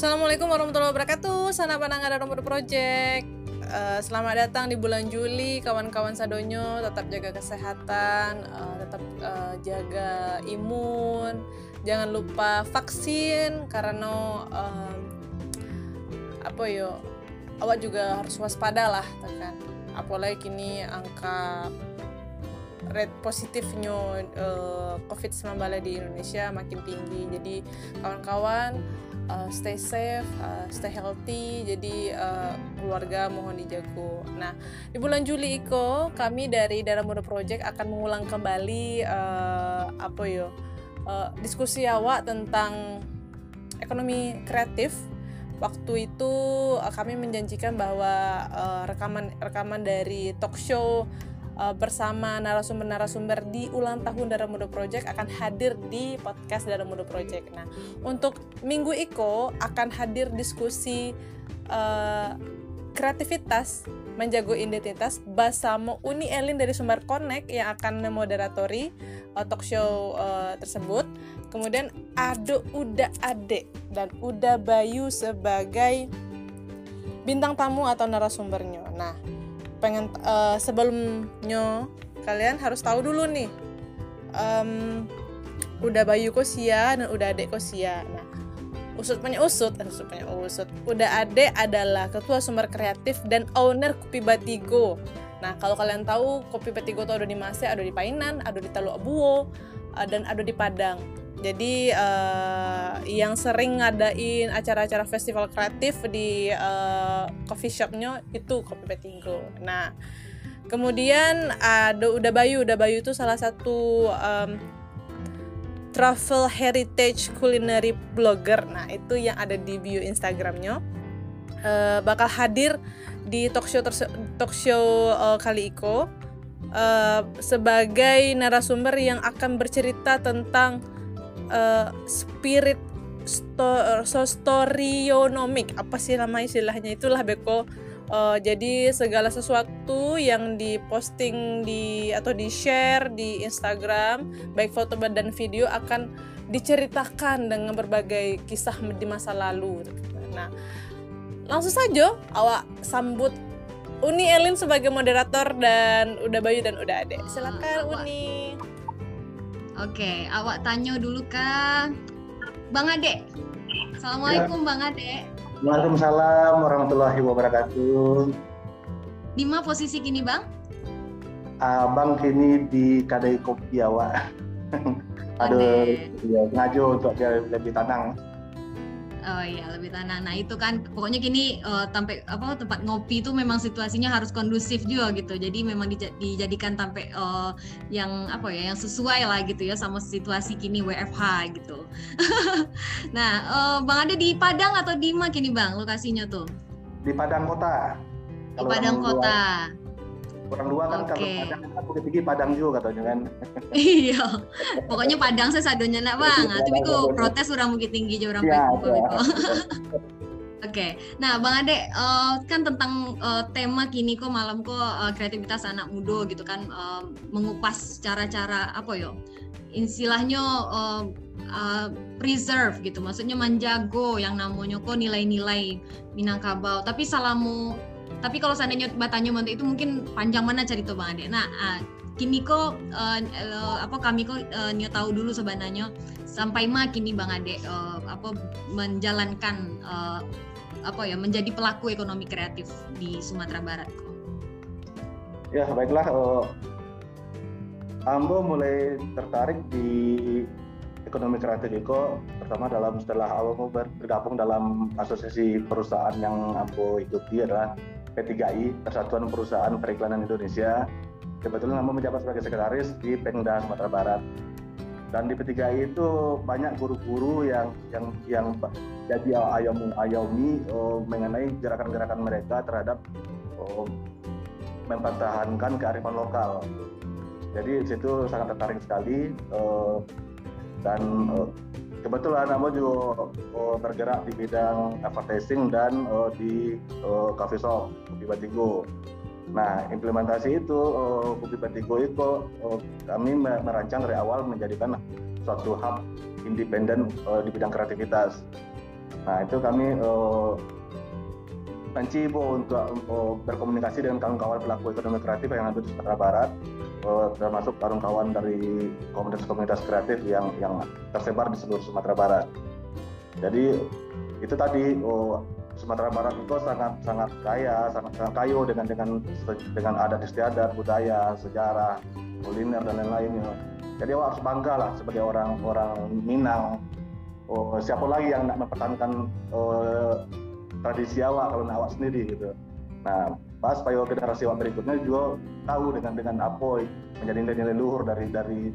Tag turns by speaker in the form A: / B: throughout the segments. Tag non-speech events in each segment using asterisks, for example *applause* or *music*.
A: Assalamualaikum warahmatullahi wabarakatuh. Sana Panangga Rombodo Project. Uh, selamat datang di bulan Juli, kawan-kawan Sadonyo. Tetap jaga kesehatan, uh, tetap uh, jaga imun. Jangan lupa vaksin karena uh, apa yo, awak juga harus waspada lah, kan. Apalagi kini angka rate positifnya uh, COVID-19 di Indonesia makin tinggi. Jadi kawan-kawan uh, stay safe, uh, stay healthy. Jadi uh, keluarga mohon dijago. Nah di bulan Juli Iko kami dari Darah Muda Project akan mengulang kembali uh, apa yo uh, diskusi awak tentang ekonomi kreatif. Waktu itu kami menjanjikan bahwa uh, rekaman rekaman dari talk show uh, bersama narasumber-narasumber di ulang tahun Darah Muda Project akan hadir di podcast Darah Muda Project. Nah, untuk minggu Iko akan hadir diskusi uh, kreativitas menjago identitas bersama Uni Elin dari Sumber Connect yang akan memoderatori uh, talk show uh, tersebut. Kemudian Ado Uda Ade dan Uda Bayu sebagai bintang tamu atau narasumbernya. Nah, pengen uh, sebelumnya kalian harus tahu dulu nih um, udah Bayu Kosia dan udah Adek Kosia nah usut punya usut eh, usut punya usut. Udah Adek adalah ketua sumber kreatif dan owner Kopi Batigo. Nah kalau kalian tahu Kopi Batigo tuh ada di Mase ada di Painan ada di Talu Abuo uh, dan ada di Padang jadi uh, yang sering ngadain acara-acara festival kreatif di uh, coffee shopnya itu Kopi Petinggo. Nah, kemudian ada Udah Bayu. Udah Bayu itu salah satu um, travel heritage culinary blogger. Nah, itu yang ada di bio Instagramnya. Uh, bakal hadir di talk show talk show uh, kali Iko uh, sebagai narasumber yang akan bercerita tentang uh, spirit sto storyonomic apa sih nama istilahnya? Itulah beko. Uh, jadi segala sesuatu yang diposting di atau di share di Instagram baik foto dan video akan diceritakan dengan berbagai kisah di masa lalu nah langsung saja awak sambut Uni Elin sebagai moderator dan udah Bayu dan udah Ade silakan Uni
B: Oke, awak tanya dulu kan, Bang Ade. Assalamualaikum ya. Bang Ade.
C: Waalaikumsalam warahmatullahi wabarakatuh.
B: Di mana posisi kini Bang?
C: Abang kini di Kadai Kopi awak. Ada ya, ngajo untuk dia lebih tenang.
B: Oh iya lebih tenang. Nah itu kan pokoknya gini uh, tampe apa tempat ngopi itu memang situasinya harus kondusif juga gitu. Jadi memang dij dijadikan tampe uh, yang apa ya yang sesuai lah gitu ya sama situasi kini WFH gitu. *laughs* nah uh, Bang ada di Padang atau di mana kini Bang lokasinya tuh?
C: Di Padang Kota.
B: Di Padang Kota
C: orang luar kan okay. kalau Padang kan Bukit Tinggi Padang juga katanya kan *laughs*
B: iya pokoknya Padang saya sadonya nak bang iya, tapi kok protes orang Bukit Tinggi aja orang ya, ya. Oke, okay. nah Bang Ade uh, kan tentang uh, tema kini kok malam kok uh, kreativitas anak muda gitu kan uh, mengupas cara-cara apa yo istilahnya uh, uh, preserve gitu, maksudnya menjago yang namanya kok nilai-nilai Minangkabau. Tapi salamu tapi kalau seandainya batanya mantu itu mungkin panjang mana cerita bang Ade? Nah uh, kini kok uh, apa kami kok uh, tahu dulu sebenarnya sampai ma kini bang Ade uh, apa menjalankan uh, apa ya menjadi pelaku ekonomi kreatif di Sumatera Barat.
C: Ya baiklah uh, Ambo mulai tertarik di ekonomi kreatif itu pertama dalam setelah Ambo bergabung dalam asosiasi perusahaan yang Ambo ikuti adalah P3I, Persatuan Perusahaan Periklanan Indonesia. Kebetulan Ambo menjabat sebagai sekretaris di Pemda Sumatera Barat. Dan di P3I itu banyak guru-guru yang yang yang jadi ayamu ayaumi oh, mengenai gerakan-gerakan mereka terhadap oh, mempertahankan kearifan lokal. Jadi di situ sangat tertarik sekali oh, dan oh, kebetulan Amo juga uh, bergerak di bidang advertising dan uh, di uh, coffee shop Kopi Batigo. Nah, implementasi itu uh, Kopi Batigo itu uh, kami merancang dari awal menjadikan suatu hub independen uh, di bidang kreativitas. Nah itu kami uh, mencibo untuk uh, berkomunikasi dengan kawan-kawan pelaku ekonomi kreatif yang ada di Sumatera Barat, termasuk kawan-kawan dari komunitas-komunitas kreatif yang yang tersebar di seluruh Sumatera Barat. Jadi itu tadi oh, Sumatera Barat itu sangat sangat kaya, sangat, sangat kayu dengan dengan dengan adat istiadat, budaya, sejarah, kuliner dan lain-lainnya. Jadi harus bangga lah sebagai orang orang Minang. Oh, siapa lagi yang nak mempertahankan oh, tradisi awak kalau awak sendiri gitu. Nah, pas supaya generasi berikutnya juga tahu dengan dengan apa menjadi nilai-nilai luhur dari dari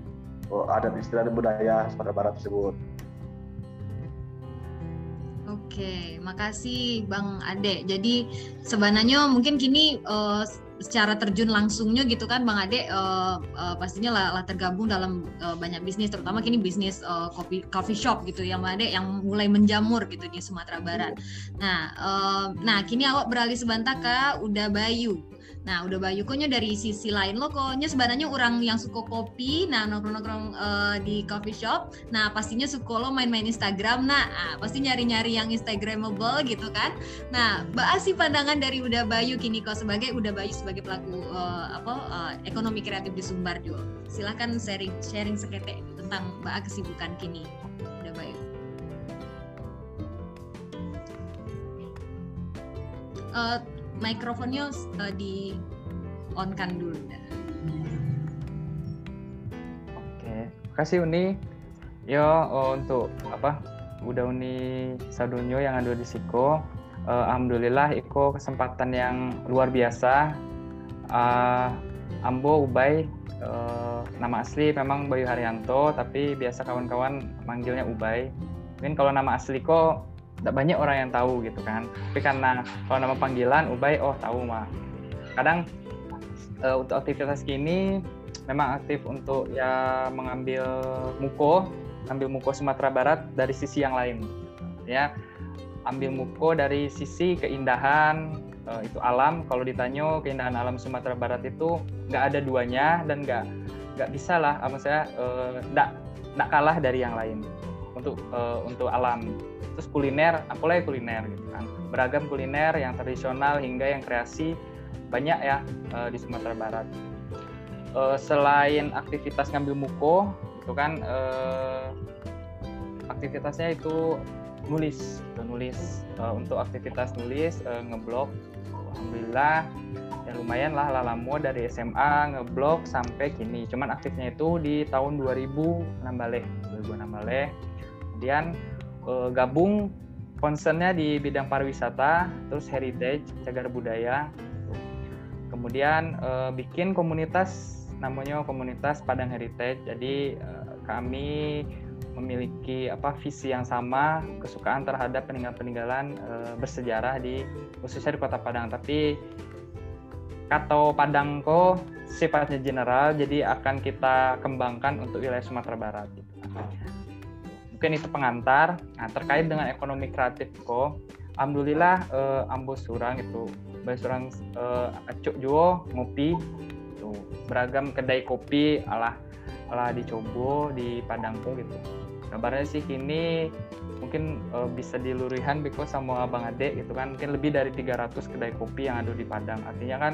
C: oh, adat istiadat budaya Sumatera Barat tersebut.
B: Oke, makasih Bang Ade. Jadi sebenarnya mungkin kini uh, secara terjun langsungnya gitu kan Bang Ade uh, uh, pastinya lah, lah tergabung dalam uh, banyak bisnis terutama kini bisnis uh, coffee coffee shop gitu ya Bang Ade yang mulai menjamur gitu di Sumatera Barat. Nah, uh, nah kini awak beralih sebentar ke Udah Bayu. Nah, udah Bayu koknya dari sisi lain lo koknya sebenarnya orang yang suka kopi, nah nongkrong-nongkrong uh, di coffee shop. Nah, pastinya suka lo main-main Instagram. Nah, ah, pasti nyari-nyari yang instagramable gitu kan. Nah, bahas sih pandangan dari Udah Bayu kini kok sebagai Udah Bayu sebagai pelaku uh, apa uh, ekonomi kreatif di Sumbar juga. Silahkan sharing sharing seketek tentang Mbak kesibukan kini. Udah Bayu. Uh, mikrofonnya uh, di on kan dulu.
D: Oke, kasih Uni. Yo oh, untuk apa? Udah Uni Sadunyo yang ada di Siko. Uh, Alhamdulillah Iko kesempatan yang luar biasa. Uh, Ambo Ubay uh, nama asli memang Bayu Haryanto tapi biasa kawan-kawan manggilnya Ubay. Mungkin kalau nama asli kok tidak banyak orang yang tahu gitu kan. Tapi karena kalau nama panggilan Ubay oh tahu mah. Kadang uh, untuk aktivitas kini memang aktif untuk ya mengambil muko ambil muko Sumatera Barat dari sisi yang lain. Ya ambil muko dari sisi keindahan uh, itu alam. Kalau ditanya keindahan alam Sumatera Barat itu nggak ada duanya dan nggak nggak bisa lah. Apa saya nggak uh, nggak kalah dari yang lain. Untuk uh, untuk alam terus kuliner apalagi kuliner gitu kan. Beragam kuliner yang tradisional hingga yang kreasi banyak ya uh, di Sumatera Barat. Uh, selain aktivitas ngambil muko itu kan uh, aktivitasnya itu nulis. Nulis. Untuk aktivitas nulis uh, ngeblog alhamdulillah ya lumayan lah lalamu dari SMA ngeblog sampai kini. Cuman aktifnya itu di tahun 2016 2016 kemudian uh, gabung concernnya di bidang pariwisata, terus heritage, cagar budaya. Kemudian uh, bikin komunitas namanya komunitas Padang Heritage. Jadi uh, kami memiliki apa visi yang sama, kesukaan terhadap peninggalan-peninggalan uh, bersejarah di khususnya di Kota Padang. Tapi kata Padangko sifatnya general, jadi akan kita kembangkan untuk wilayah Sumatera Barat. Gitu mungkin itu pengantar. Nah, terkait dengan ekonomi kreatif kok, alhamdulillah eh, ambo surang itu, baik surang eh, acuk juo ngopi, itu beragam kedai kopi ala ala dicoba di Padangko gitu. Kabarnya sih kini mungkin uh, bisa dilurihan Biko sama Abang Ade gitu kan mungkin lebih dari 300 kedai kopi yang ada di Padang artinya kan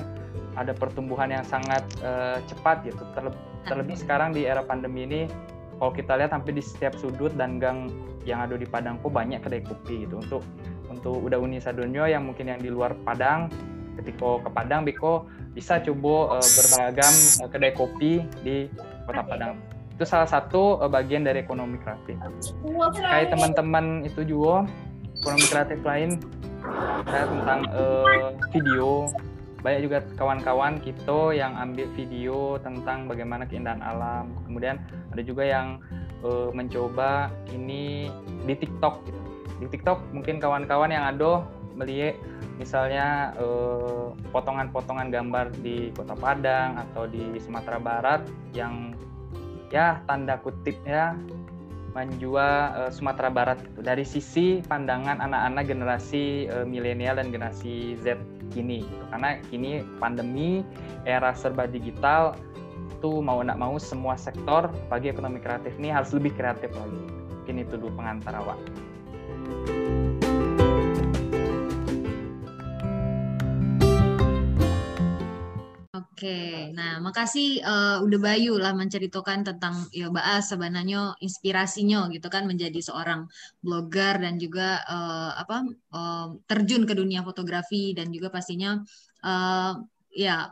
D: ada pertumbuhan yang sangat uh, cepat gitu terlebih, terlebih sekarang di era pandemi ini kalau kita lihat hampir di setiap sudut dan gang yang ada di Padangku banyak kedai kopi gitu. Untuk untuk udah uni sadonyo yang mungkin yang di luar Padang ketika ke Padang Biko bisa coba uh, beragam uh, kedai kopi di kota Padang. Itu salah satu uh, bagian dari ekonomi kreatif. Kayak teman-teman itu juga ekonomi kreatif lain saya tentang uh, video banyak juga kawan-kawan kita yang ambil video tentang bagaimana keindahan alam. Kemudian ada juga yang uh, mencoba ini di TikTok. Gitu. Di TikTok mungkin kawan-kawan yang ada melihat misalnya eh, potongan-potongan gambar di Kota Padang atau di Sumatera Barat yang ya tanda kutip ya menjual uh, Sumatera Barat gitu. dari sisi pandangan anak-anak generasi uh, milenial dan generasi Z kini gitu. karena kini pandemi era serba digital itu mau nak mau semua sektor bagi ekonomi kreatif ini harus lebih kreatif lagi mungkin itu dulu pengantar awak.
B: Oke, nah makasih uh, udah Bayu lah menceritakan tentang ya Baas sebenarnya inspirasinya gitu kan menjadi seorang blogger dan juga uh, apa uh, terjun ke dunia fotografi dan juga pastinya uh, ya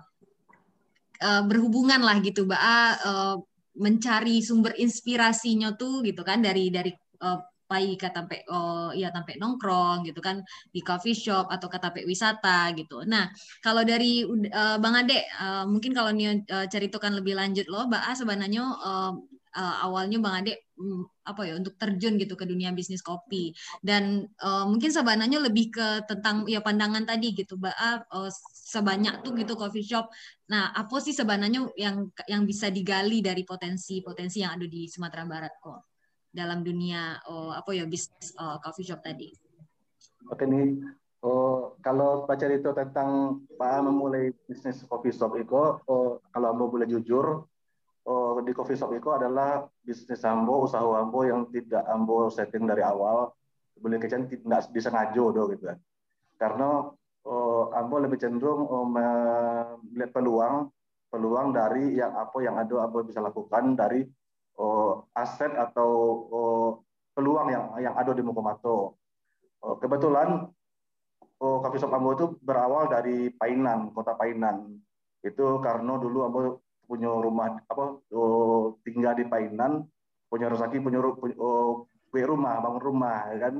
B: uh, berhubungan lah gitu Baa uh, mencari sumber inspirasinya tuh gitu kan dari dari uh, pai sampai oh ya sampai nongkrong gitu kan di coffee shop atau sampai wisata gitu. Nah kalau dari uh, Bang Ade uh, mungkin kalau nih uh, ceritakan lebih lanjut loh, Mbak A sebenarnya uh, uh, awalnya Bang Ade um, apa ya untuk terjun gitu ke dunia bisnis kopi dan uh, mungkin sebenarnya lebih ke tentang ya pandangan tadi gitu Mbak uh, sebanyak tuh gitu coffee shop. Nah apa sih sebenarnya yang yang bisa digali dari potensi-potensi yang ada di Sumatera Barat kok? Dalam dunia oh, apa ya bisnis oh, coffee shop tadi.
C: Oke nih, oh, kalau baca itu tentang Pak memulai bisnis coffee shop itu, oh, kalau Ambo boleh jujur, oh, di coffee shop itu adalah bisnis Ambo, usaha Ambo yang tidak Ambo setting dari awal, boleh kecil tidak bisa ngajo do gitu kan. Karena oh, Ambo lebih cenderung oh, melihat peluang peluang dari yang apa yang ada Ambo bisa lakukan dari aset atau oh, peluang yang yang ada di Mukomato. Oh, kebetulan Coffee Shop Ambo itu berawal dari Painan, kota Painan. Itu karena dulu Ambo punya rumah apa tinggal di Painan, punya rezeki punya, oh, rumah, bangun rumah, ya kan.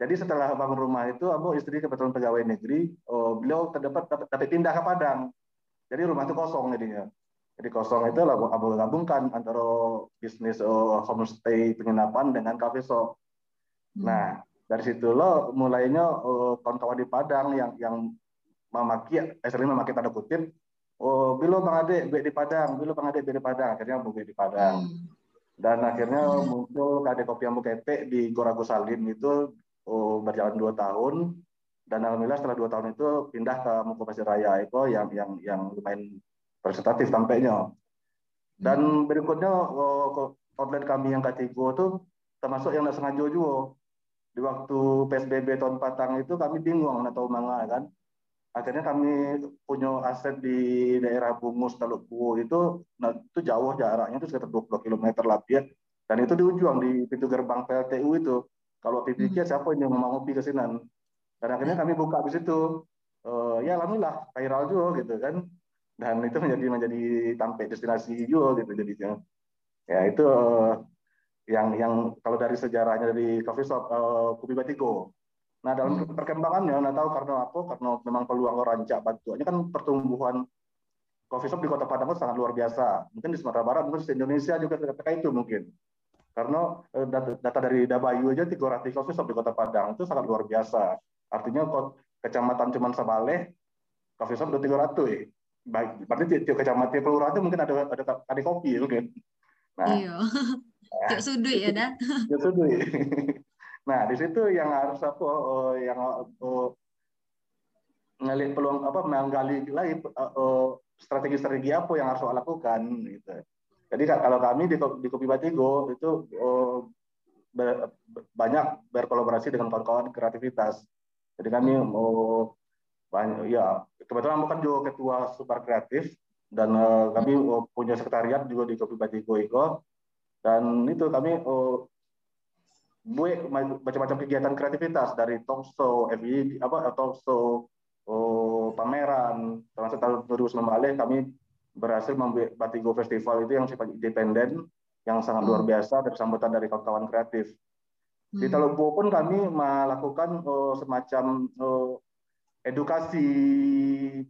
C: Jadi setelah bangun rumah itu, Ambo istri kebetulan pegawai negeri, oh, beliau terdapat dapat pindah ke Padang. Jadi rumah itu kosong jadinya. Jadi kosong itu lah abu gabungkan antara bisnis uh, homestay penginapan dengan cafe shop. Hmm. Nah dari situ lo mulainya uh, kawan-kawan di Padang yang yang memaki, eh, sering memaki tanda kutip, oh bilo bang Ade gue di Padang, bilo bang Ade gue di Padang, akhirnya gue di Padang. Hmm. Dan akhirnya hmm. muncul kade kopi yang kepe di Gorago Salim itu oh, berjalan dua tahun dan alhamdulillah setelah dua tahun itu pindah ke Muko Pasir Raya itu yang yang yang lumayan presentatif tampaknya. Dan hmm. berikutnya oh, outlet kami yang ketiga itu termasuk yang nggak sengaja juga. Di waktu PSBB tahun Patang itu kami bingung atau manga kan. Akhirnya kami punya aset di daerah Bungus Teluk Puo itu, nah, itu jauh jaraknya itu sekitar 20 km lebih. Dan itu di ujung di pintu gerbang PLTU itu. Kalau pikir hmm. siapa yang mau ngopi ke sini. Dan akhirnya kami buka di situ. Uh, ya alhamdulillah viral juga gitu kan dan itu menjadi menjadi sampai destinasi juga gitu jadinya. Ya itu uh, yang yang kalau dari sejarahnya dari coffee shop uh, Kopi Batiko nah dalam hmm. perkembangannya nah tahu karena apa karena memang peluang rancak bantuannya kan pertumbuhan coffee shop di Kota Padang itu sangat luar biasa. Mungkin di Sumatera Barat mungkin di Indonesia juga ketika itu mungkin. Karena uh, data, dari Dabayu aja 300 coffee shop di Kota Padang itu sangat luar biasa. Artinya kecamatan cuman Sabaleh coffee shop udah 300 ya baik berarti tiap kecamatan tiap kelurahan itu mungkin ada ada ada kopi ya mungkin
B: nah iya. tiap sudut ya dah
C: tiap sudut nah di situ yang harus apa uh, yang uh, ngelit peluang apa menggali lagi uh, strategi-strategi apa yang harus lakukan gitu. Jadi kalau kami di, di Kopi Batigo itu uh, ber, banyak berkolaborasi dengan kawan-kawan kreativitas. Jadi kami mau banyak ya kebetulan aku kan juga ketua super kreatif dan uh, kami uh, punya sekretariat juga di Kopi Batiko Iko dan itu kami uh, buat macam-macam kegiatan kreativitas dari talk show, apa talk show, uh, pameran, termasuk tahun 2019 kami berhasil membuat Batigo Festival itu yang sifat independen yang sangat luar hmm. biasa dari sambutan dari kawan-kawan kreatif. Di hmm. Teluk pun kami melakukan uh, semacam uh, edukasi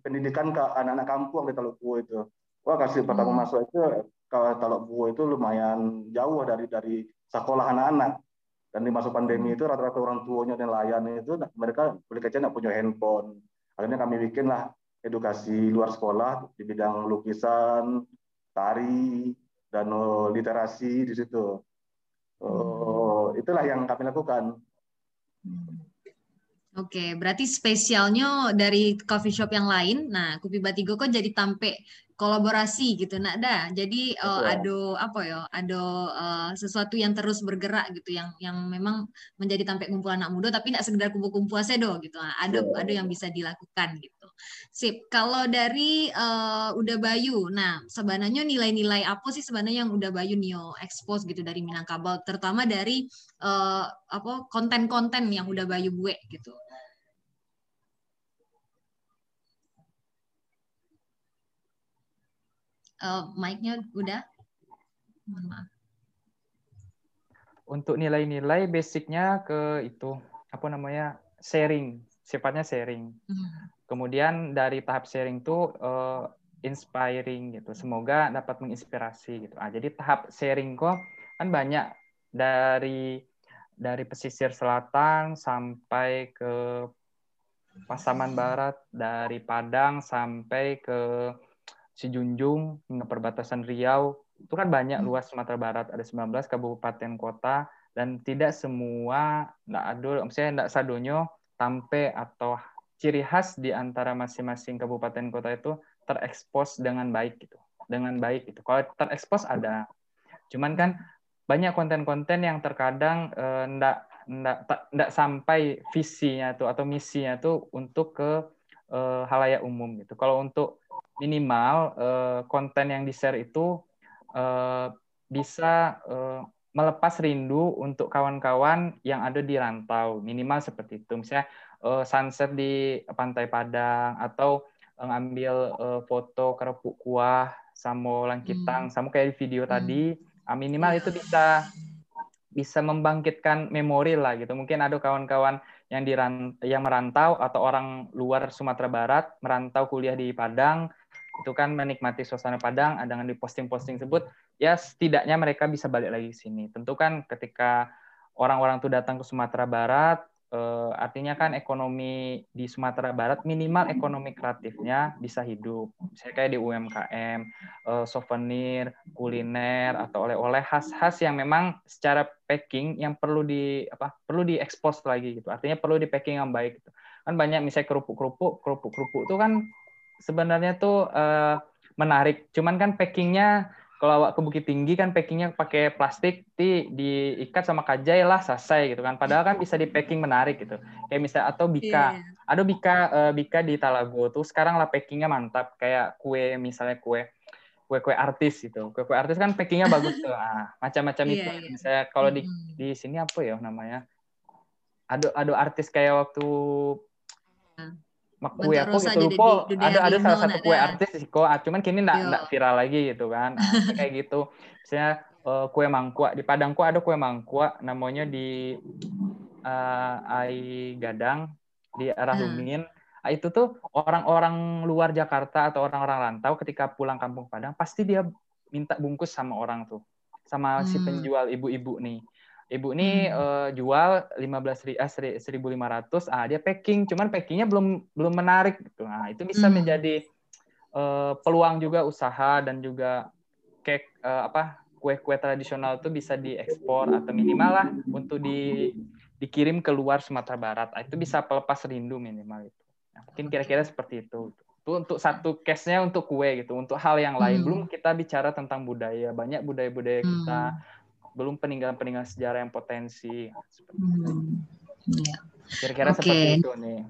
C: pendidikan ke anak-anak kampung di Teluk Buo itu. Wah kasih pertama hmm. masuk itu ke Teluk Buo itu lumayan jauh dari dari sekolah anak-anak. Dan di masa pandemi itu rata-rata orang tuanya nelayan itu mereka boleh kecil nggak punya handphone. Akhirnya kami bikin lah edukasi luar sekolah di bidang lukisan, tari, dan oh, literasi di situ. Oh, itulah yang kami lakukan.
B: Oke, berarti spesialnya dari coffee shop yang lain. Nah, Kopi Batigo kok jadi tampe kolaborasi gitu, nak dah. Jadi uh, ada apa ya? Ada uh, sesuatu yang terus bergerak gitu, yang yang memang menjadi tampe kumpulan anak muda, tapi tidak sekedar kumpul-kumpul aja do gitu. Nah, ada yeah. ada yang bisa dilakukan gitu. Sip. Kalau dari uh, Udah Bayu, nah sebenarnya nilai-nilai apa sih sebenarnya yang Udah Bayu Nio expose gitu dari Minangkabau, terutama dari uh, apa konten-konten yang Udah Bayu buat gitu. Uh, mic-nya udah? Mohon maaf.
D: Untuk nilai-nilai basicnya ke itu apa namanya sharing, sifatnya sharing. Hmm. Kemudian dari tahap sharing itu uh, inspiring gitu. Semoga dapat menginspirasi gitu. Ah, jadi tahap sharing kok kan banyak dari dari pesisir selatan sampai ke Pasaman Barat, dari Padang sampai ke Sijunjung hingga perbatasan Riau. Itu kan banyak hmm. luas Sumatera Barat, ada 19 kabupaten kota dan tidak semua nggak ada misalnya nggak sadonyo tampe atau ciri khas di antara masing-masing kabupaten kota itu terekspos dengan baik gitu dengan baik gitu kalau terekspos ada cuman kan banyak konten-konten yang terkadang eh, ndak ndak ndak sampai visinya tuh atau misinya tuh untuk ke eh, halayak umum gitu kalau untuk minimal eh, konten yang di share itu eh, bisa eh, melepas rindu untuk kawan-kawan yang ada di rantau minimal seperti itu misalnya uh, sunset di pantai Padang atau uh, ngambil uh, foto kerupuk kuah sama langkitang hmm. sama kayak di video hmm. tadi uh, minimal itu bisa bisa membangkitkan memori lah gitu mungkin ada kawan-kawan yang di yang merantau atau orang luar Sumatera Barat merantau kuliah di Padang itu kan menikmati suasana Padang dengan di posting-posting tersebut ya setidaknya mereka bisa balik lagi ke sini. Tentu kan ketika orang-orang itu datang ke Sumatera Barat eh, artinya kan ekonomi di Sumatera Barat minimal ekonomi kreatifnya bisa hidup. Misalnya kayak di UMKM eh, souvenir kuliner atau oleh-oleh khas-khas yang memang secara packing yang perlu di apa perlu diekspos lagi gitu. Artinya perlu di packing yang baik gitu. Kan banyak misalnya kerupuk-kerupuk kerupuk-kerupuk itu kan sebenarnya tuh uh, menarik. Cuman kan packingnya kalau awak ke Bukit Tinggi kan packingnya pakai plastik di diikat sama kajai lah selesai gitu kan. Padahal kan bisa di packing menarik gitu. Kayak misalnya atau bika. Yeah. Ada bika uh, bika di Talago tuh sekarang lah packingnya mantap kayak kue misalnya kue kue-kue artis gitu. Kue-kue artis kan packingnya bagus tuh. Ah, macam-macam yeah, itu. Yeah. Misalnya kalau di di sini apa ya namanya? Ada ada artis kayak waktu kue aku gitu. lupa ada ada salah satu kue artis sih kok. Cuman kini nggak nggak viral lagi gitu kan. Nah, kayak gitu. Misalnya uh, kue mangkuk di Padangku ada kue mangkuk namanya di uh, Ai Gadang di arah hmm. Lumin nah, itu tuh orang-orang luar Jakarta atau orang-orang rantau ketika pulang kampung Padang pasti dia minta bungkus sama orang tuh. Sama hmm. si penjual ibu-ibu nih Ibu ini hmm. uh, jual 15 ribu, eh, 1500, ah dia packing, cuman packingnya belum belum menarik gitu. Nah, itu bisa hmm. menjadi uh, peluang juga usaha dan juga cake uh, apa kue-kue tradisional itu bisa diekspor atau minimal lah untuk di dikirim ke luar Sumatera Barat. Ah, itu bisa pelepas rindu minimal itu. Nah, mungkin kira-kira seperti itu. Itu untuk satu case-nya untuk kue gitu. Untuk hal yang lain hmm. belum kita bicara tentang budaya. Banyak budaya-budaya hmm. Belum peninggalan-peninggalan sejarah yang potensi. Hmm. Ya. Kira-kira okay. seperti itu nih.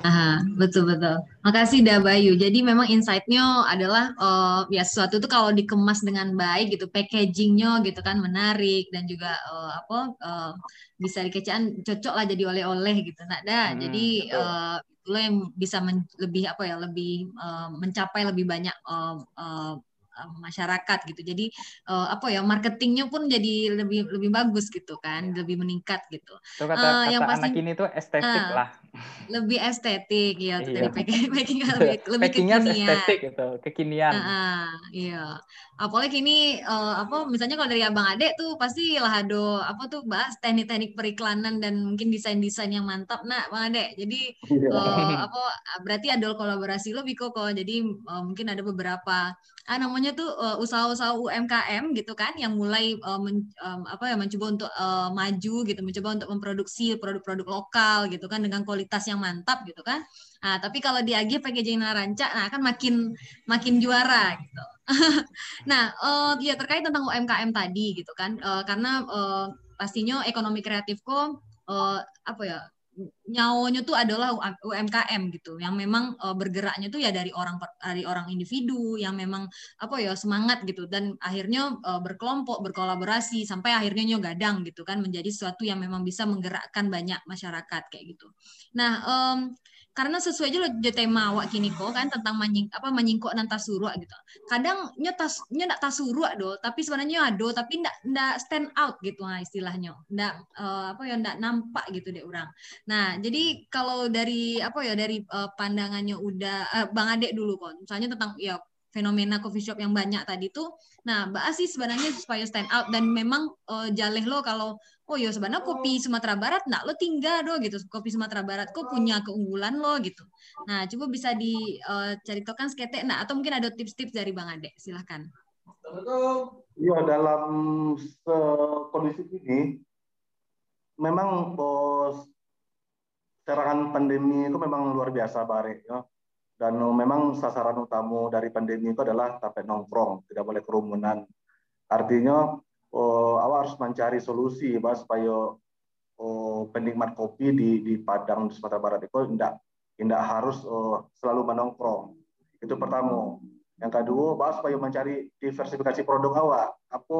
B: Aha, betul betul. Makasih dah Bayu. Jadi memang insight-nya adalah uh, ya sesuatu itu kalau dikemas dengan baik gitu, packaging-nya gitu kan menarik dan juga uh, apa uh, bisa dikecaan cocok lah jadi oleh-oleh gitu. Nah, dah. Hmm, jadi uh, itu yang bisa men, lebih apa ya, lebih uh, mencapai lebih banyak uh, uh, masyarakat gitu. Jadi uh, apa ya marketingnya pun jadi lebih lebih bagus gitu kan, lebih meningkat gitu.
D: Itu kata, uh, kata yang pasti, anak ini tuh estetik uh, lah.
B: Lebih estetik ya, tadi packing *laughs* packing lebih lebih kekinian. estetik
D: gitu, kekinian.
B: Uh, uh, iya. Apalagi ini uh, apa misalnya kalau dari Abang Ade tuh pasti lah ada apa tuh bahas teknik-teknik periklanan dan mungkin desain-desain yang mantap. Nah, Bang Ade. Jadi uh, *laughs* apa berarti ada kolaborasi lo Biko kok. Jadi uh, mungkin ada beberapa ah, namanya tuh uh, usaha-usaha UMKM gitu kan yang mulai uh, men, um, apa ya mencoba untuk uh, maju gitu, mencoba untuk memproduksi produk-produk lokal gitu kan dengan kualitas yang mantap gitu kan. Nah, tapi kalau di AG packaging Naranca nah kan makin makin juara gitu. *laughs* nah, uh, ya terkait tentang UMKM tadi gitu kan. Uh, karena uh, pastinya ekonomi kreatif kok uh, apa ya nyawonya tuh adalah UMKM gitu. Yang memang uh, bergeraknya tuh ya dari orang dari orang individu yang memang apa ya semangat gitu. Dan akhirnya uh, berkelompok berkolaborasi sampai akhirnya nyo gadang gitu kan. Menjadi sesuatu yang memang bisa menggerakkan banyak masyarakat kayak gitu. Nah, um, karena sesuai aja loh tema awak kini kok kan tentang menying, apa menyingkok dan tasuruk gitu. Kadang nyo tas nyo ndak tapi sebenarnya ado tapi ndak ndak stand out gitu nah istilahnya. Ndak uh, apa ya ndak nampak gitu deh orang. Nah, jadi kalau dari apa ya dari uh, pandangannya udah uh, Bang Adek dulu kok. Misalnya tentang ya fenomena coffee shop yang banyak tadi tuh. Nah, Mbak sih sebenarnya supaya stand out dan memang uh, jaleh lo kalau oh ya sebenarnya kopi Sumatera Barat nak lo tinggal do gitu. Kopi Sumatera Barat kok punya keunggulan lo gitu. Nah, coba bisa diceritakan uh, seketek nah atau mungkin ada tips-tips dari Bang Ade. Silahkan.
C: Iya, dalam kondisi ini memang bos serangan pandemi itu memang luar biasa bare ya dan memang sasaran utama dari pandemi itu adalah tapet nongkrong, tidak boleh kerumunan. Artinya oh, awak harus mencari solusi bah, supaya oh, penikmat kopi di, di Padang di Sumatera Barat itu tidak tidak harus oh, selalu menongkrong. Itu pertama. Yang kedua, bah, supaya mencari diversifikasi produk awak. Apa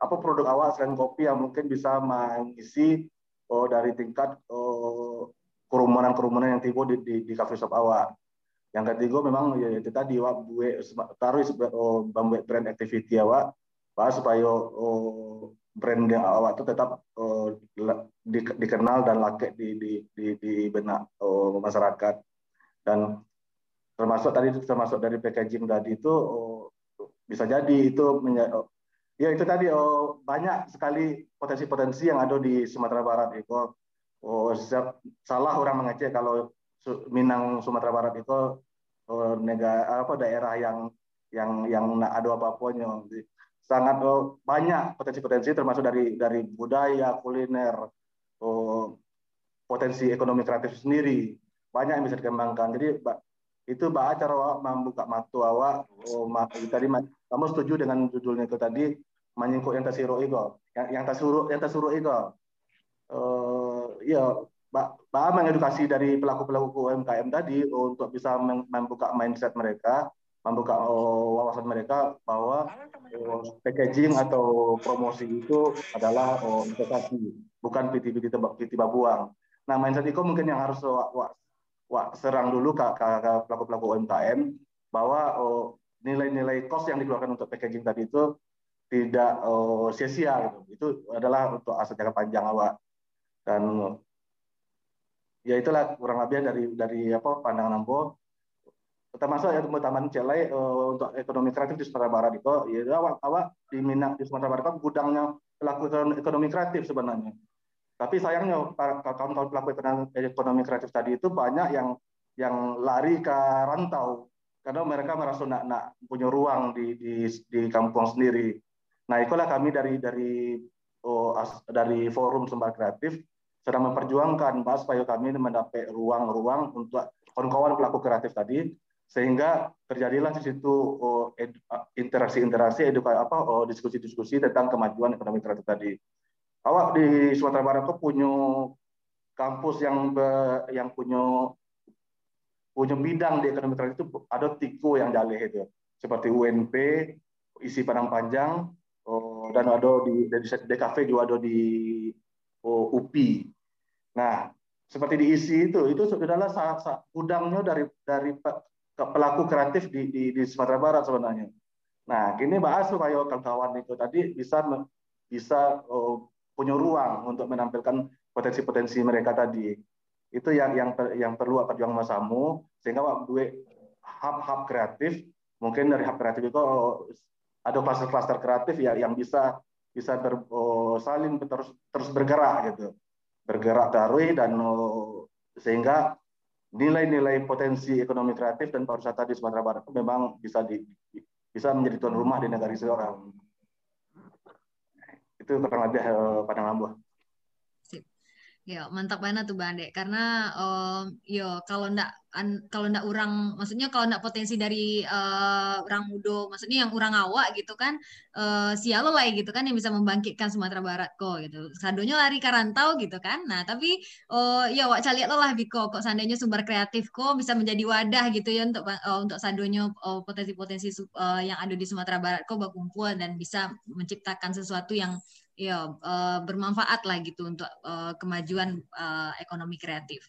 C: apa produk awak selain kopi yang mungkin bisa mengisi oh, dari tingkat oh, kerumunan-kerumunan yang timbul di, di, di cafe shop awak yang ketiga memang ya itu tadi wa bue taruh oh, brand activity awak pak supaya oh, brand awak itu tetap oh, di, dikenal dan laku di di di, di benak oh, masyarakat. Dan termasuk tadi termasuk dari packaging tadi itu oh, bisa jadi itu oh, ya itu tadi oh, banyak sekali potensi-potensi yang ada di Sumatera Barat itu oh, salah orang mengecek kalau Minang Sumatera Barat itu oh, negara apa daerah yang yang yang ada apa-apanya sangat oh, banyak potensi-potensi termasuk dari dari budaya kuliner oh, potensi ekonomi kreatif sendiri. Banyak yang bisa dikembangkan. Jadi itu mbak cara membuka mata awak oh, tadi kamu setuju dengan judulnya itu tadi menyingkuk yang tasiro itu yang yang tasuro yang tasuro itu uh, ya Pak mengedukasi dari pelaku-pelaku UMKM tadi untuk bisa membuka mindset mereka, membuka oh, wawasan mereka bahwa oh, packaging atau promosi itu adalah oh, investasi, bukan piti-piti tiba buang. Nah, mindset itu mungkin yang harus serang dulu ke, pelaku-pelaku UMKM bahwa nilai-nilai cost yang dikeluarkan untuk packaging tadi itu tidak sia-sia gitu. Itu adalah untuk aset jangka panjang awak. Dan ya itulah kurang lebih dari dari apa pandangan Ambo termasuk ya taman celai uh, untuk ekonomi kreatif di Sumatera Barat itu ya awak di Minang di Sumatera Barat itu gudangnya pelaku ekonomi kreatif sebenarnya tapi sayangnya kawan-kawan pelaku ekonomi kreatif tadi itu banyak yang yang lari ke rantau karena mereka merasa nak, nak punya ruang di, di di kampung sendiri. Nah, itulah kami dari dari oh, as, dari forum sumber kreatif sedang memperjuangkan Pak supaya kami mendapat ruang-ruang untuk kawan-kawan pelaku kreatif tadi sehingga terjadilah di situ oh, interaksi-interaksi edukasi apa oh, diskusi-diskusi tentang kemajuan ekonomi kreatif tadi. Awak di Sumatera Barat itu punya kampus yang be, yang punya punya bidang di ekonomi kreatif itu ada tiku yang jaleh itu seperti UNP, isi Padang Panjang, oh, dan ada di, di DKV juga ada di UPI. Nah, seperti diisi itu, itu adalah udangnya dari dari pelaku kreatif di, di, di Sumatera Barat sebenarnya. Nah, kini bahas supaya kawan-kawan itu tadi bisa bisa oh, punya ruang untuk menampilkan potensi-potensi mereka tadi. Itu yang yang yang perlu apa juang masamu sehingga waktu hub-hub kreatif mungkin dari hub kreatif itu oh, ada kluster-kluster kreatif ya yang bisa bisa ber, oh, saling terus terus bergerak gitu bergerak tarui dan oh, sehingga nilai-nilai potensi ekonomi kreatif dan pariwisata di Sumatera Barat itu memang bisa di, bisa menjadi tuan rumah di negara seorang. Itu kurang lebih uh, pandangan buah.
B: Ya, mantap banget tuh Bang Ade. Karena um, yo kalau ndak kalau ndak orang maksudnya kalau ndak potensi dari uh, orang mudo, maksudnya yang orang awak gitu kan uh, sialo lah gitu kan yang bisa membangkitkan Sumatera Barat kok gitu. Sadonya lari ke rantau gitu kan. Nah, tapi uh, ya wak caliat lah Biko kok seandainya sumber kreatif kok bisa menjadi wadah gitu ya untuk uh, untuk sadonya uh, potensi-potensi uh, yang ada di Sumatera Barat kok berkumpul dan bisa menciptakan sesuatu yang ya uh, bermanfaat lah gitu untuk uh, kemajuan uh, ekonomi kreatif.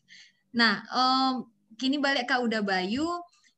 B: Nah, um, kini balik ke Uda Bayu.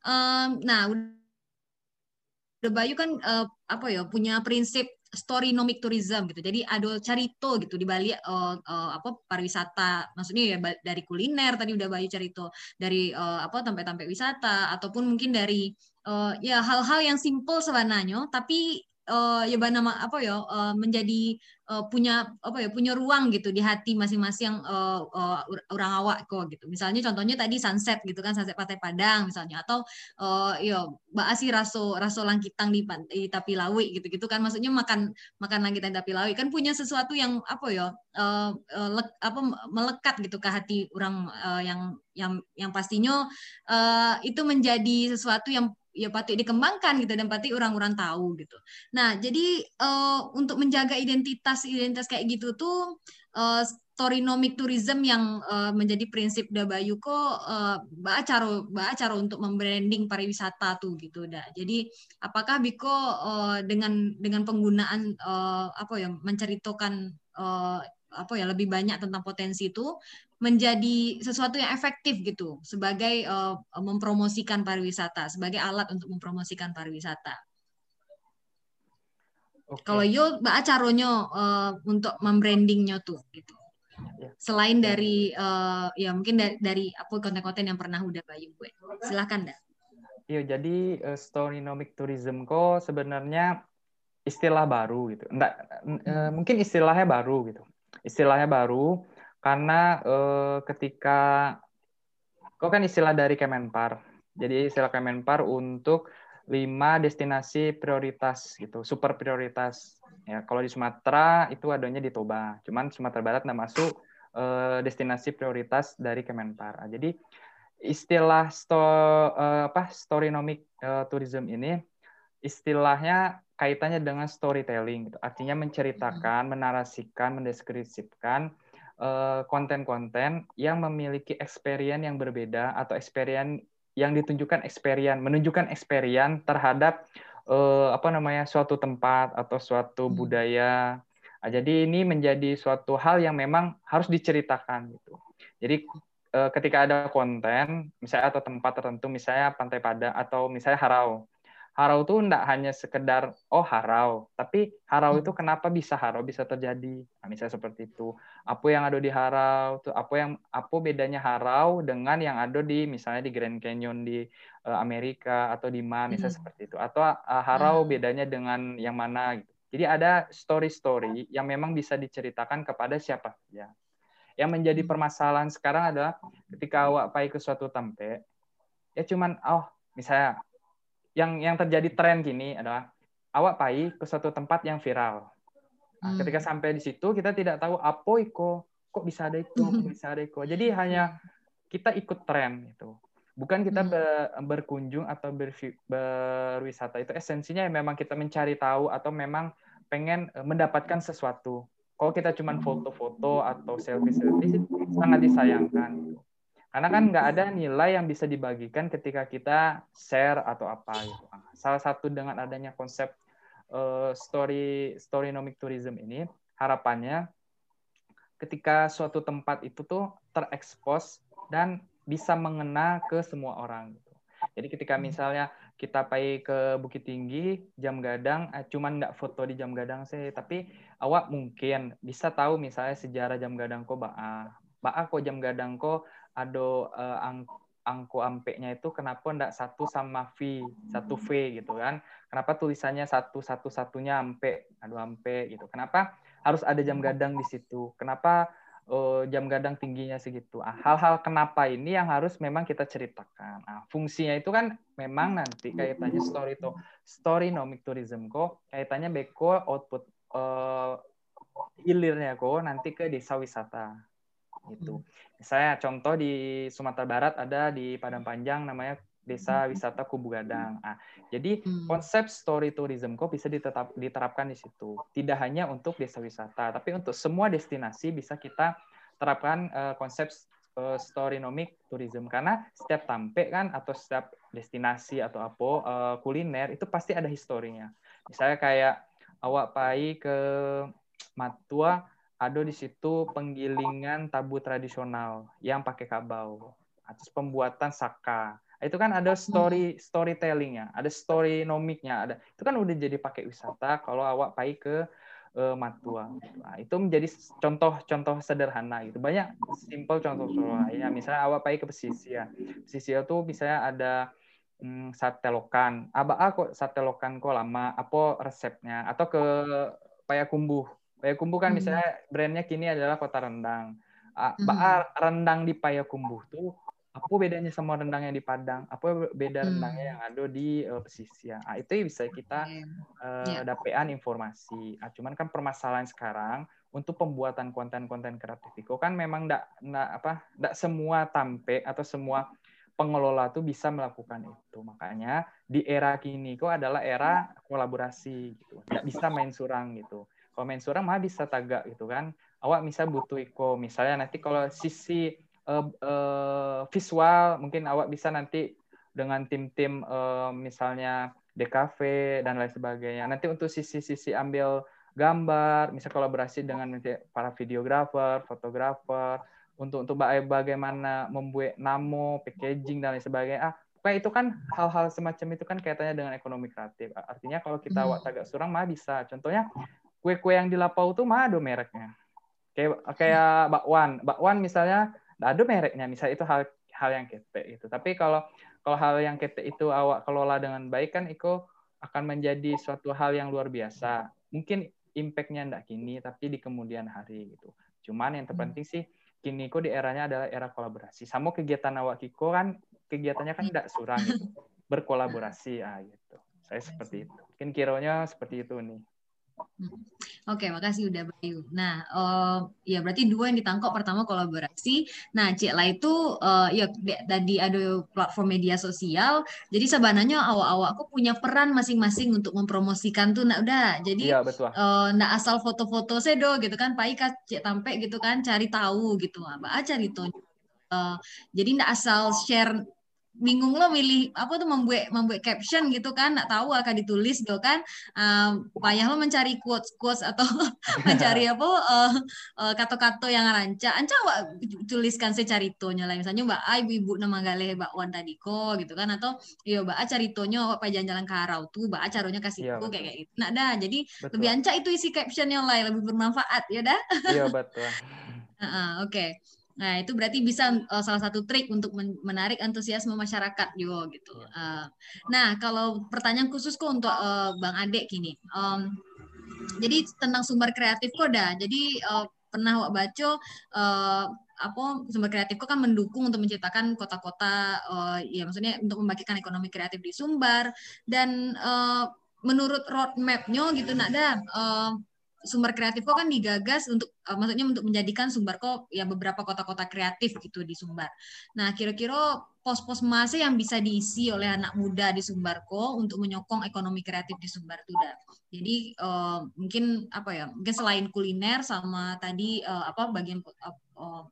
B: Um, nah, Uda Bayu kan uh, apa ya punya prinsip storynomic tourism gitu. Jadi ada carito gitu di balik uh, uh, apa pariwisata. Maksudnya ya dari kuliner tadi udah Bayu carito dari uh, apa tempat-tempat wisata ataupun mungkin dari uh, ya hal-hal yang simple sebenarnya tapi uh, ya nama apa ya uh, menjadi uh, punya apa ya punya ruang gitu di hati masing-masing uh, uh, orang awak kok gitu. Misalnya contohnya tadi sunset gitu kan sunset Pantai Padang misalnya atau uh, ya baasi raso raso langkitang di, di Tapi Lawi gitu-gitu kan maksudnya makan makan langkitan di Tapi Lawi kan punya sesuatu yang apa ya uh, uh, apa melekat gitu ke hati orang uh, yang yang yang pastinya uh, itu menjadi sesuatu yang ya patut dikembangkan gitu dan patut orang-orang tahu gitu. Nah, jadi uh, untuk menjaga identitas identitas kayak gitu tuh uh, storynomic tourism yang uh, menjadi prinsip Dabayu kok uh, cara cara untuk membranding pariwisata tuh gitu dah. Jadi apakah Biko uh, dengan dengan penggunaan uh, apa ya menceritakan uh, apa ya lebih banyak tentang potensi itu menjadi sesuatu yang efektif gitu sebagai uh, mempromosikan pariwisata sebagai alat untuk mempromosikan pariwisata. Okay. Kalau yo mbak caronya uh, untuk membrandingnya tuh gitu. Ya. Selain dari uh, ya mungkin dari, dari apa konten-konten yang pernah udah Bayu gue. Silahkan dah.
D: Iya, jadi uh, storynomic tourism kok sebenarnya istilah baru gitu. Enggak, uh, mungkin istilahnya baru gitu. Istilahnya baru, karena eh, ketika kok kan istilah dari Kemenpar. Jadi istilah Kemenpar untuk lima destinasi prioritas gitu, super prioritas. Ya, kalau di Sumatera itu adanya di Toba. Cuman Sumatera Barat nggak masuk eh, destinasi prioritas dari Kemenpar. Nah, jadi istilah sto, eh, apa storynomic eh, tourism ini istilahnya kaitannya dengan storytelling gitu. Artinya menceritakan, menarasikan, mendeskripsikan konten-konten yang memiliki experience yang berbeda atau experience yang ditunjukkan experience menunjukkan experience terhadap uh, apa namanya suatu tempat atau suatu hmm. budaya. Nah, jadi ini menjadi suatu hal yang memang harus diceritakan gitu. Jadi uh, ketika ada konten misalnya atau tempat tertentu misalnya Pantai Pada atau misalnya Harau harau itu tidak hanya sekedar oh harau, tapi harau itu kenapa bisa harau bisa terjadi? Nah, misalnya seperti itu. Apa yang ada di harau tuh apa yang apa bedanya harau dengan yang ada di misalnya di Grand Canyon di uh, Amerika atau di mana misalnya hmm. seperti itu. Atau uh, harau hmm. bedanya dengan yang mana gitu. Jadi ada story-story yang memang bisa diceritakan kepada siapa saja. Yang menjadi hmm. permasalahan sekarang adalah ketika awak pergi ke suatu tempat, ya cuman oh misalnya yang yang terjadi tren gini adalah awak pai ke suatu tempat yang viral. Nah, hmm. Ketika sampai di situ kita tidak tahu apa iko, kok bisa ada itu, kok bisa ada iko. Jadi hanya kita ikut tren itu. Bukan kita hmm. berkunjung atau ber, berwisata itu esensinya memang kita mencari tahu atau memang pengen e, mendapatkan sesuatu. Kalau kita cuma foto-foto atau selfie-selfie sangat disayangkan. Karena kan nggak ada nilai yang bisa dibagikan ketika kita share atau apa gitu. Salah satu dengan adanya konsep uh, story storynomic tourism ini harapannya ketika suatu tempat itu tuh terekspos dan bisa mengena ke semua orang gitu. Jadi ketika hmm. misalnya kita pergi ke Bukit Tinggi, Jam Gadang, eh, cuman nggak foto di Jam Gadang sih, tapi awak mungkin bisa tahu misalnya sejarah Jam Gadang kok baa, baa kok Jam Gadang kok ada uh, ang angko ampeknya itu kenapa ndak satu sama V, satu V gitu kan? Kenapa tulisannya satu satu satunya ampe, aduh ampe gitu? Kenapa harus ada jam gadang di situ? Kenapa uh, jam gadang tingginya segitu? Ah, hal-hal kenapa ini yang harus memang kita ceritakan. Nah, fungsinya itu kan memang nanti kaitannya story to story nomic tourism kok kaitannya beko output uh, hilirnya kok nanti ke desa wisata Itu. Misalnya contoh di Sumatera Barat ada di Padang Panjang namanya Desa Wisata Kubu Gadang. Ah, jadi hmm. konsep story tourism kok bisa ditetap, diterapkan di situ. Tidak hanya untuk desa wisata, tapi untuk semua destinasi bisa kita terapkan uh, konsep uh, storynomic tourism karena setiap tampe kan atau setiap destinasi atau apa uh, kuliner itu pasti ada historinya. Misalnya kayak awak pai ke Matua ada di situ penggilingan tabu tradisional yang pakai kabau. Atas pembuatan saka itu kan ada story storytellingnya, ada story nomiknya, ada itu kan udah jadi pakai wisata kalau awak pai ke uh, Matua. Nah, itu menjadi contoh-contoh sederhana gitu. Banyak simple contoh ya. Misalnya awak pai ke pesisir. Pesisir tuh misalnya ada hmm, sate lokan. Aba ah, kok sate lokan kok lama? Apa resepnya? Atau ke Payakumbuh. Payakumbuh kan hmm. misalnya brandnya kini adalah Kota Rendang. Ah, hmm. rendang di Payakumbuh tuh apa bedanya sama rendang yang di Padang? Apa beda hmm. rendangnya yang ada di uh, pesisir? Nah, itu bisa kita uh, yeah. dapetan informasi. Nah, cuman kan permasalahan sekarang untuk pembuatan konten-konten kreatif itu kan memang tidak apa tidak semua tampe atau semua pengelola tuh bisa melakukan itu. Makanya di era kini kok adalah era kolaborasi gitu. Tidak bisa main surang gitu. Kalau main surang mah bisa tagak gitu kan. Awak bisa butuh iko. Misalnya nanti kalau sisi uh, uh, visual mungkin awak bisa nanti dengan tim-tim uh, misalnya DKV dan lain sebagainya. Nanti untuk sisi-sisi ambil gambar, misal kolaborasi dengan para videografer, fotografer, untuk untuk bagaimana membuat namo, packaging dan lain sebagainya. Ah, pokoknya itu kan hal-hal semacam itu kan kaitannya dengan ekonomi kreatif. Artinya kalau kita hmm. awak agak surang mah bisa. Contohnya kue-kue yang di Lapau tuh mah ada mereknya. Kayak kayak bakwan. Bakwan misalnya ada mereknya. Misalnya itu hal hal yang kete itu tapi kalau kalau hal yang kete itu awak kelola dengan baik kan itu akan menjadi suatu hal yang luar biasa. Mungkin impactnya ndak kini tapi di kemudian hari gitu. Cuman yang terpenting sih kini kok di eranya adalah era kolaborasi. Sama kegiatan awak kiko kan kegiatannya kan tidak surang gitu. *laughs* Berkolaborasi ah gitu. Saya seperti itu. Mungkin kiranya seperti itu nih
B: Hmm. Oke, makasih udah Bayu. Nah, uh, ya berarti dua yang ditangkap pertama kolaborasi. Nah, Cik lah itu uh, ya tadi ada platform media sosial. Jadi sebenarnya awak-awak aku punya peran masing-masing untuk mempromosikan tuh. Nah, udah. Jadi iya, betul. Uh, nah asal foto-foto sedo gitu kan, Pai Cik tampe gitu kan, cari tahu gitu. Apa cari tuh. Uh, jadi ndak asal share bingung lo milih apa tuh membuat membuat caption gitu kan nggak tahu akan ditulis gitu kan. Um, payah lo mencari quotes quotes atau *laughs* mencari apa uh, uh, kata-kata yang rancak anca wak tuliskan saya caritonya lah. Misalnya mbak ai ibu nama galeh mbak wan tadi kok gitu kan. Atau iya mbak a caritonya apa jalan-jalan ke Harau tuh mbak a caranya kasih iya, kayak kayak gitu. Nah dah jadi betul. lebih anca itu isi captionnya lah lebih bermanfaat ya dah.
D: Iya betul. *laughs*
B: Uh, uh, oke. okay. Nah, itu berarti bisa uh, salah satu trik untuk menarik antusiasme masyarakat juga gitu. Uh, nah, kalau pertanyaan khusus kok untuk uh, Bang Ade gini. Um, jadi tentang sumber kreatif kok dah. Jadi uh, pernah wak baca uh, apa sumber kreatif kok kan mendukung untuk menciptakan kota-kota uh, ya maksudnya untuk membagikan ekonomi kreatif di Sumbar dan uh, menurut roadmapnya gitu nak ada uh, sumber kreatif kok kan digagas untuk uh, maksudnya untuk menjadikan Sumbar kok ya beberapa kota-kota kreatif gitu di Sumbar. Nah, kira-kira pos-pos masih yang bisa diisi oleh anak muda di Sumbarko untuk menyokong ekonomi kreatif di Sumbar itu Jadi uh, mungkin apa ya? Mungkin selain kuliner sama tadi uh, apa bagian uh, uh,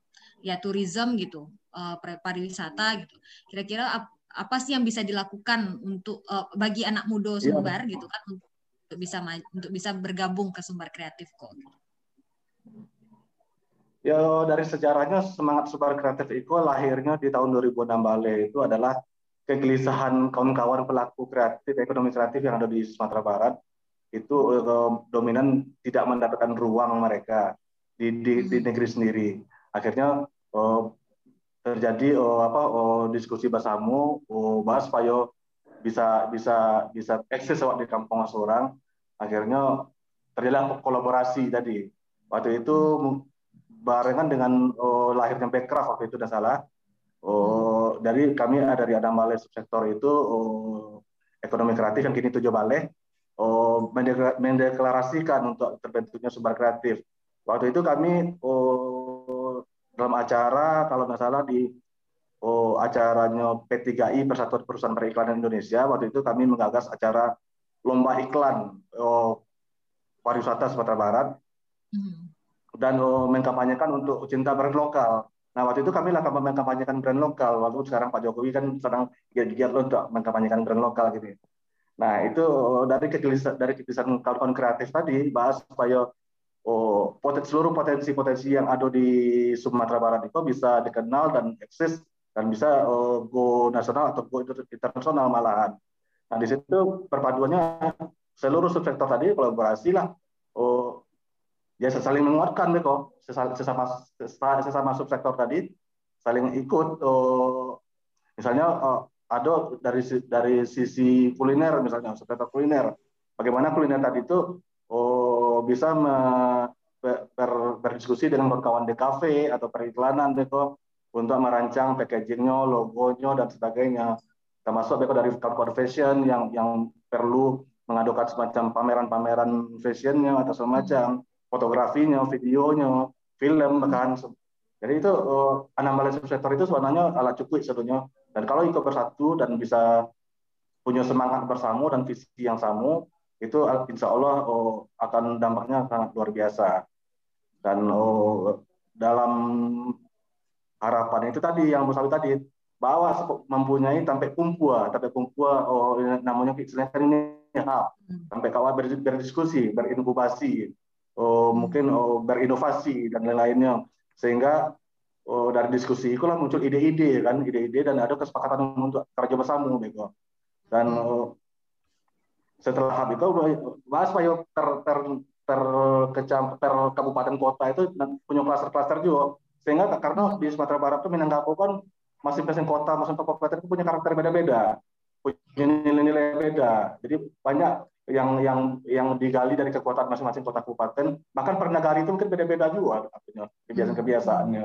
B: ya tourism gitu, uh, pariwisata gitu. Kira-kira apa sih yang bisa dilakukan untuk uh, bagi anak muda iya. Sumbar yeah. gitu kan untuk untuk bisa untuk bisa bergabung ke sumber kreatif kok.
C: Ya dari sejarahnya semangat sumber kreatif itu lahirnya di tahun 2006 Bale itu adalah kegelisahan kawan-kawan pelaku kreatif ekonomi kreatif yang ada di Sumatera Barat itu uh, dominan tidak mendapatkan ruang mereka di di, di hmm. negeri sendiri. Akhirnya uh, terjadi uh, apa diskusi bersama bahas supaya bisa bisa bisa eksis di kampung seorang. Akhirnya terjadi kolaborasi tadi. Waktu itu barengan dengan oh, lahirnya Backcraft waktu itu tidak salah. Oh, dari kami ada dari Adam Balai subsektor itu oh, ekonomi kreatif yang kini tujuh balai oh, mendeklarasikan untuk terbentuknya sumber kreatif. Waktu itu kami oh, dalam acara kalau nggak salah di acaranya P3I Persatuan Perusahaan Periklanan Indonesia waktu itu kami menggagas acara lomba iklan oh, pariwisata Sumatera Barat hmm. dan oh, mengkampanyekan untuk cinta brand lokal. Nah waktu itu kami lah mengkampanyekan brand lokal. Waktu sekarang Pak Jokowi kan sedang giat-giat untuk mengkampanyekan brand lokal gitu. Nah itu oh, dari kegelisahan dari kegelisahan kawan kreatif tadi bahas supaya oh, potensi, seluruh potensi-potensi yang ada di Sumatera Barat itu bisa dikenal dan eksis dan bisa oh, go nasional atau go internasional malahan. Nah di situ perpaduannya seluruh subsektor tadi kolaborasi lah. Oh, ya saling menguatkan deh kok sesama, sesama, subsektor tadi saling ikut. Oh, misalnya oh, ada dari dari sisi kuliner misalnya subsektor kuliner. Bagaimana kuliner tadi itu oh, bisa me, ber, berdiskusi dengan kawan di kafe atau periklanan deh kok untuk merancang packagingnya, logonya dan sebagainya termasuk beko dari kawan fashion yang yang perlu mengadukan semacam pameran-pameran fashionnya atau semacam fotografinya, videonya, film bahkan. Jadi itu uh, anomali subsektor itu sebenarnya alat cukup sebetulnya. Dan kalau ikut bersatu dan bisa punya semangat bersama dan visi yang sama, itu insya Allah oh, akan dampaknya sangat luar biasa. Dan oh, dalam harapan itu tadi yang Bu tadi bahwa mempunyai sampai kumpua, sampai kumpua, oh namanya istilahnya kan ini ya, sampai kawan berdiskusi, berinkubasi, oh, mungkin oh, berinovasi dan lain-lainnya, sehingga oh, dari diskusi itu lah muncul ide-ide kan, ide-ide dan ada kesepakatan untuk kerja bersama, bego. Dan oh, setelah hal itu bahas supaya ter ter ter, kecam, ter kabupaten kota itu punya klaster-klaster juga sehingga karena di Sumatera Barat itu Minangkabau kan masing-masing kota, masing-masing kabupaten itu punya karakter beda-beda, punya nilai-nilai beda. Jadi banyak yang yang yang digali dari kekuatan masing-masing kota kabupaten. Bahkan per negara itu mungkin beda-beda juga artinya kebiasaan-kebiasaannya.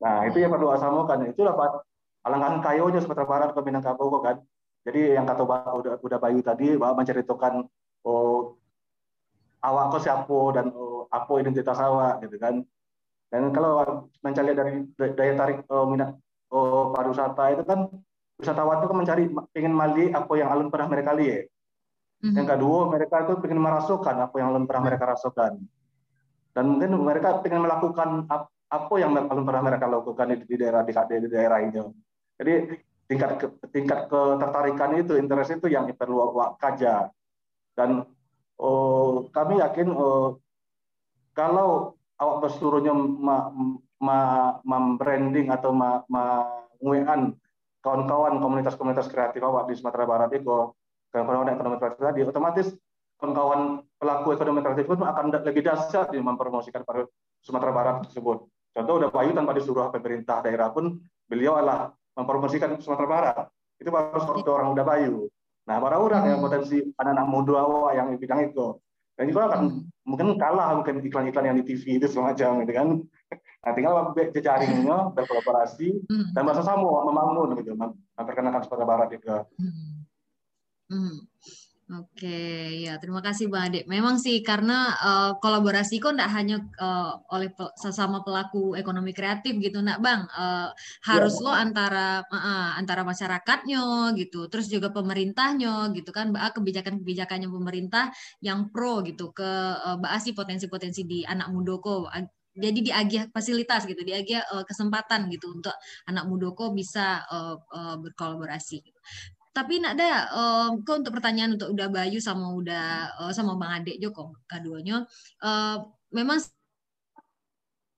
C: Nah itu yang perlu asamukan. Itu dapat alangan kayonya Sumatera Barat ke Minangkabau kan. Jadi yang kata udah, udah Bayu tadi bahwa menceritakan oh, awak kok siapa dan oh, apa identitas awak gitu kan. Dan kalau mencari dari daya tarik oh, minat oh, pariwisata itu kan wisatawan itu kan mencari ingin mali apa yang alun pernah mereka lihat. Mm-hmm. Yang kedua mereka itu ingin merasakan apa yang alun pernah mereka rasakan. Dan mungkin mereka ingin melakukan apa yang alun pernah mereka lakukan di, daerah di, di daerah ini. Jadi tingkat ke, tingkat ketertarikan itu, interest itu yang perlu kaja. Dan oh, kami yakin oh, kalau awak berseluruhnya membranding atau menguean kawan-kawan komunitas-komunitas kreatif awak di Sumatera Barat itu kawan-kawan ekonomi kreatif tadi otomatis kawan-kawan pelaku ekonomi kreatif itu akan lebih dahsyat di mempromosikan Sumatera Barat tersebut. Contoh udah Bayu tanpa disuruh pemerintah daerah pun beliau adalah mempromosikan Sumatera Barat. Itu baru seperti orang udah Bayu. Nah, para orang yang hmm. potensi anak-anak muda awak yang di bidang itu. Dan itu akan hmm. mungkin kalah mungkin iklan-iklan yang di TV itu semacam gitu kan. Nah, tinggal jejaringnya berkolaborasi hmm. dan bahasa sama membangun gitu, memperkenalkan Sumatera Barat juga. Hmm.
B: Oke, ya terima kasih Bang Ade. Memang sih karena uh, kolaborasi kok tidak hanya uh, oleh pe sesama pelaku ekonomi kreatif gitu, nak Bang. Uh, harus ya. lo antara uh, antara masyarakatnya gitu, terus juga pemerintahnya gitu kan, kebijakan-kebijakannya pemerintah yang pro gitu ke uh, sih potensi-potensi di anak mudoko jadi diagih fasilitas gitu, diagih uh, kesempatan gitu untuk anak mudoko bisa uh, uh, berkolaborasi. Gitu. Tapi nak ada uh, kok untuk pertanyaan untuk udah Bayu sama udah uh, sama Bang Adek Joko keduanya. Uh, memang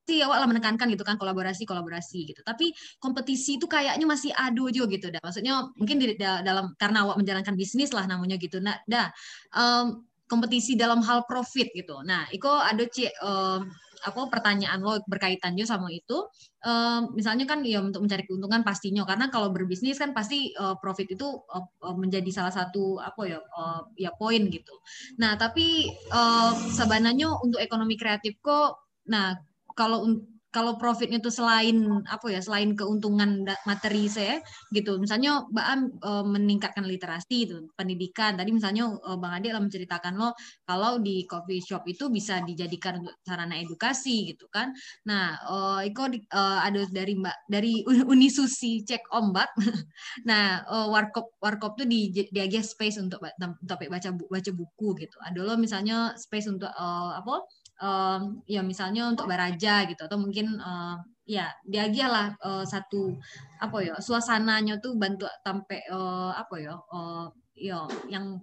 B: sih lah menekankan gitu kan kolaborasi kolaborasi gitu. Tapi kompetisi itu kayaknya masih adu juga gitu dah maksudnya mungkin di dalam karena awak menjalankan bisnis lah namanya gitu. Nah dah um, kompetisi dalam hal profit gitu. Nah iko ada cek um, aku pertanyaan lo berkaitan juga sama itu um, misalnya kan ya untuk mencari keuntungan pastinya karena kalau berbisnis kan pasti uh, profit itu uh, menjadi salah satu apa ya uh, ya poin gitu. Nah tapi uh, sebenarnya untuk ekonomi kreatif kok nah kalau kalau profitnya itu selain apa ya selain keuntungan materi saya gitu. Misalnya Mbak Am e, meningkatkan literasi itu pendidikan. Tadi misalnya e, Bang Ade lah menceritakan lo kalau di coffee shop itu bisa dijadikan untuk sarana edukasi gitu kan. Nah e, Iko e, ada dari Mbak dari *laughs* Unisusi cek ombak. *laughs* Nah e, warkop warkop tuh di diagih space untuk topik baca baca buku gitu. Ada lo misalnya space untuk e, apa um, ya misalnya untuk baraja gitu atau mungkin uh, ya dia lah uh, satu apa ya suasananya tuh bantu sampai uh, apa ya uh, ya yang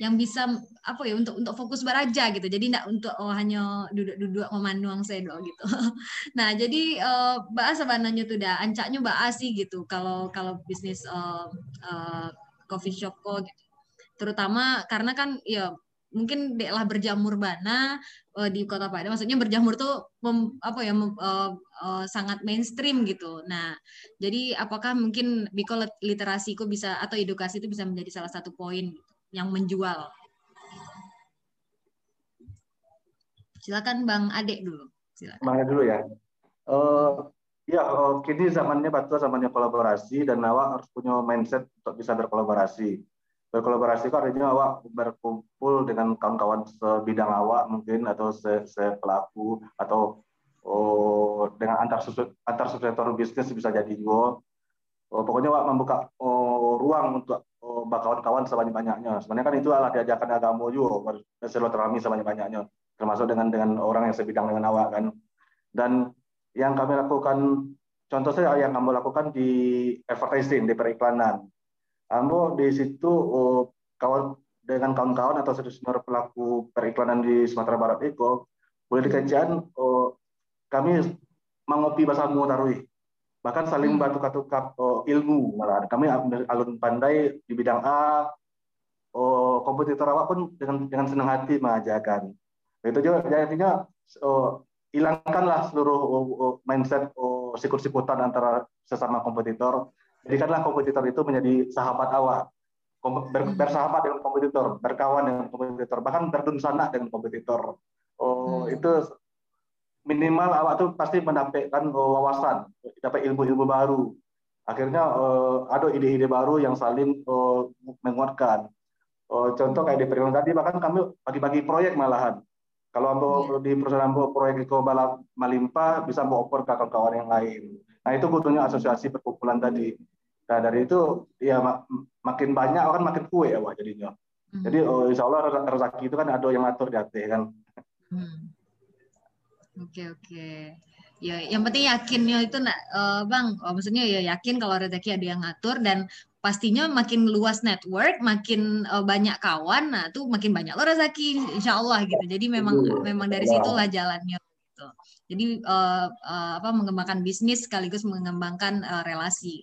B: yang bisa apa ya untuk untuk fokus baraja gitu. Jadi tidak untuk oh, hanya duduk-duduk memandang saya doang gitu. *laughs* Nah jadi uh, bahas sebenarnya tuh dah ancaknya bahas sih gitu kalau kalau bisnis uh, uh, coffee shop kok gitu. Terutama karena kan ya mungkin deklah berjamur bana uh, di kota Padang. Maksudnya berjamur tuh mem, apa ya mem, uh, uh, sangat mainstream gitu. Nah jadi apakah mungkin biko literasi kok bisa atau edukasi itu bisa menjadi salah satu poin yang menjual? Silakan bang Adek dulu. Silakan.
C: Bang Adek dulu ya. Uh, ya uh, kini zamannya batu zamannya kolaborasi dan awak harus punya mindset untuk bisa berkolaborasi berkolaborasi itu artinya awak berkumpul dengan kawan-kawan sebidang awak mungkin atau se, se pelaku atau oh, dengan antar antar subsektor bisnis bisa jadi juga. Oh, pokoknya awak membuka oh, ruang untuk oh, kawan-kawan sebanyak-banyaknya. Sebenarnya kan itu adalah diajarkan agama juga bersilaturahmi sebanyak-banyaknya termasuk dengan dengan orang yang sebidang dengan awak kan. Dan yang kami lakukan contoh saya yang kami lakukan di advertising di periklanan Ambo di situ oh, kawan dengan kawan-kawan atau senior pelaku periklanan di Sumatera Barat itu boleh dikajian oh, kami mengopi bahasa tarui. Bahkan saling hmm. bantu tukar oh, ilmu malah kami alun pandai di bidang A oh, kompetitor awak pun dengan dengan senang hati mengajarkan. Itu juga jadinya oh, hilangkanlah seluruh oh, oh, mindset oh, sikut-sikutan antara sesama kompetitor jadikanlah kompetitor itu menjadi sahabat awak ber, hmm. bersahabat dengan kompetitor berkawan dengan kompetitor bahkan berdunsana dengan kompetitor oh hmm. itu minimal awak tuh pasti mendapatkan oh, wawasan dapat ilmu-ilmu baru akhirnya uh, ada ide-ide baru yang saling uh, menguatkan uh, contoh kayak di periode tadi bahkan kami bagi-bagi proyek malahan kalau ambo yeah. di perusahaan ambo proyek Eko Malimpa bisa ambo oper ke kawan-kawan yang lain Nah itu butuhnya asosiasi perkumpulan tadi. Nah dari itu ya mak makin banyak kan makin kue ya wah jadinya. Hmm. Jadi oh, insya Allah rezeki itu kan ada yang ngatur di hati kan.
B: Hmm. Oke oke. Ya yang penting yakinnya itu nak uh, bang. Oh, maksudnya ya yakin kalau rezeki ada yang ngatur dan pastinya makin luas network, makin uh, banyak kawan, nah tuh makin banyak lo rezeki, insya Allah gitu. Jadi memang memang dari situlah jalannya gitu. Jadi uh, uh, apa mengembangkan bisnis sekaligus mengembangkan uh, relasi.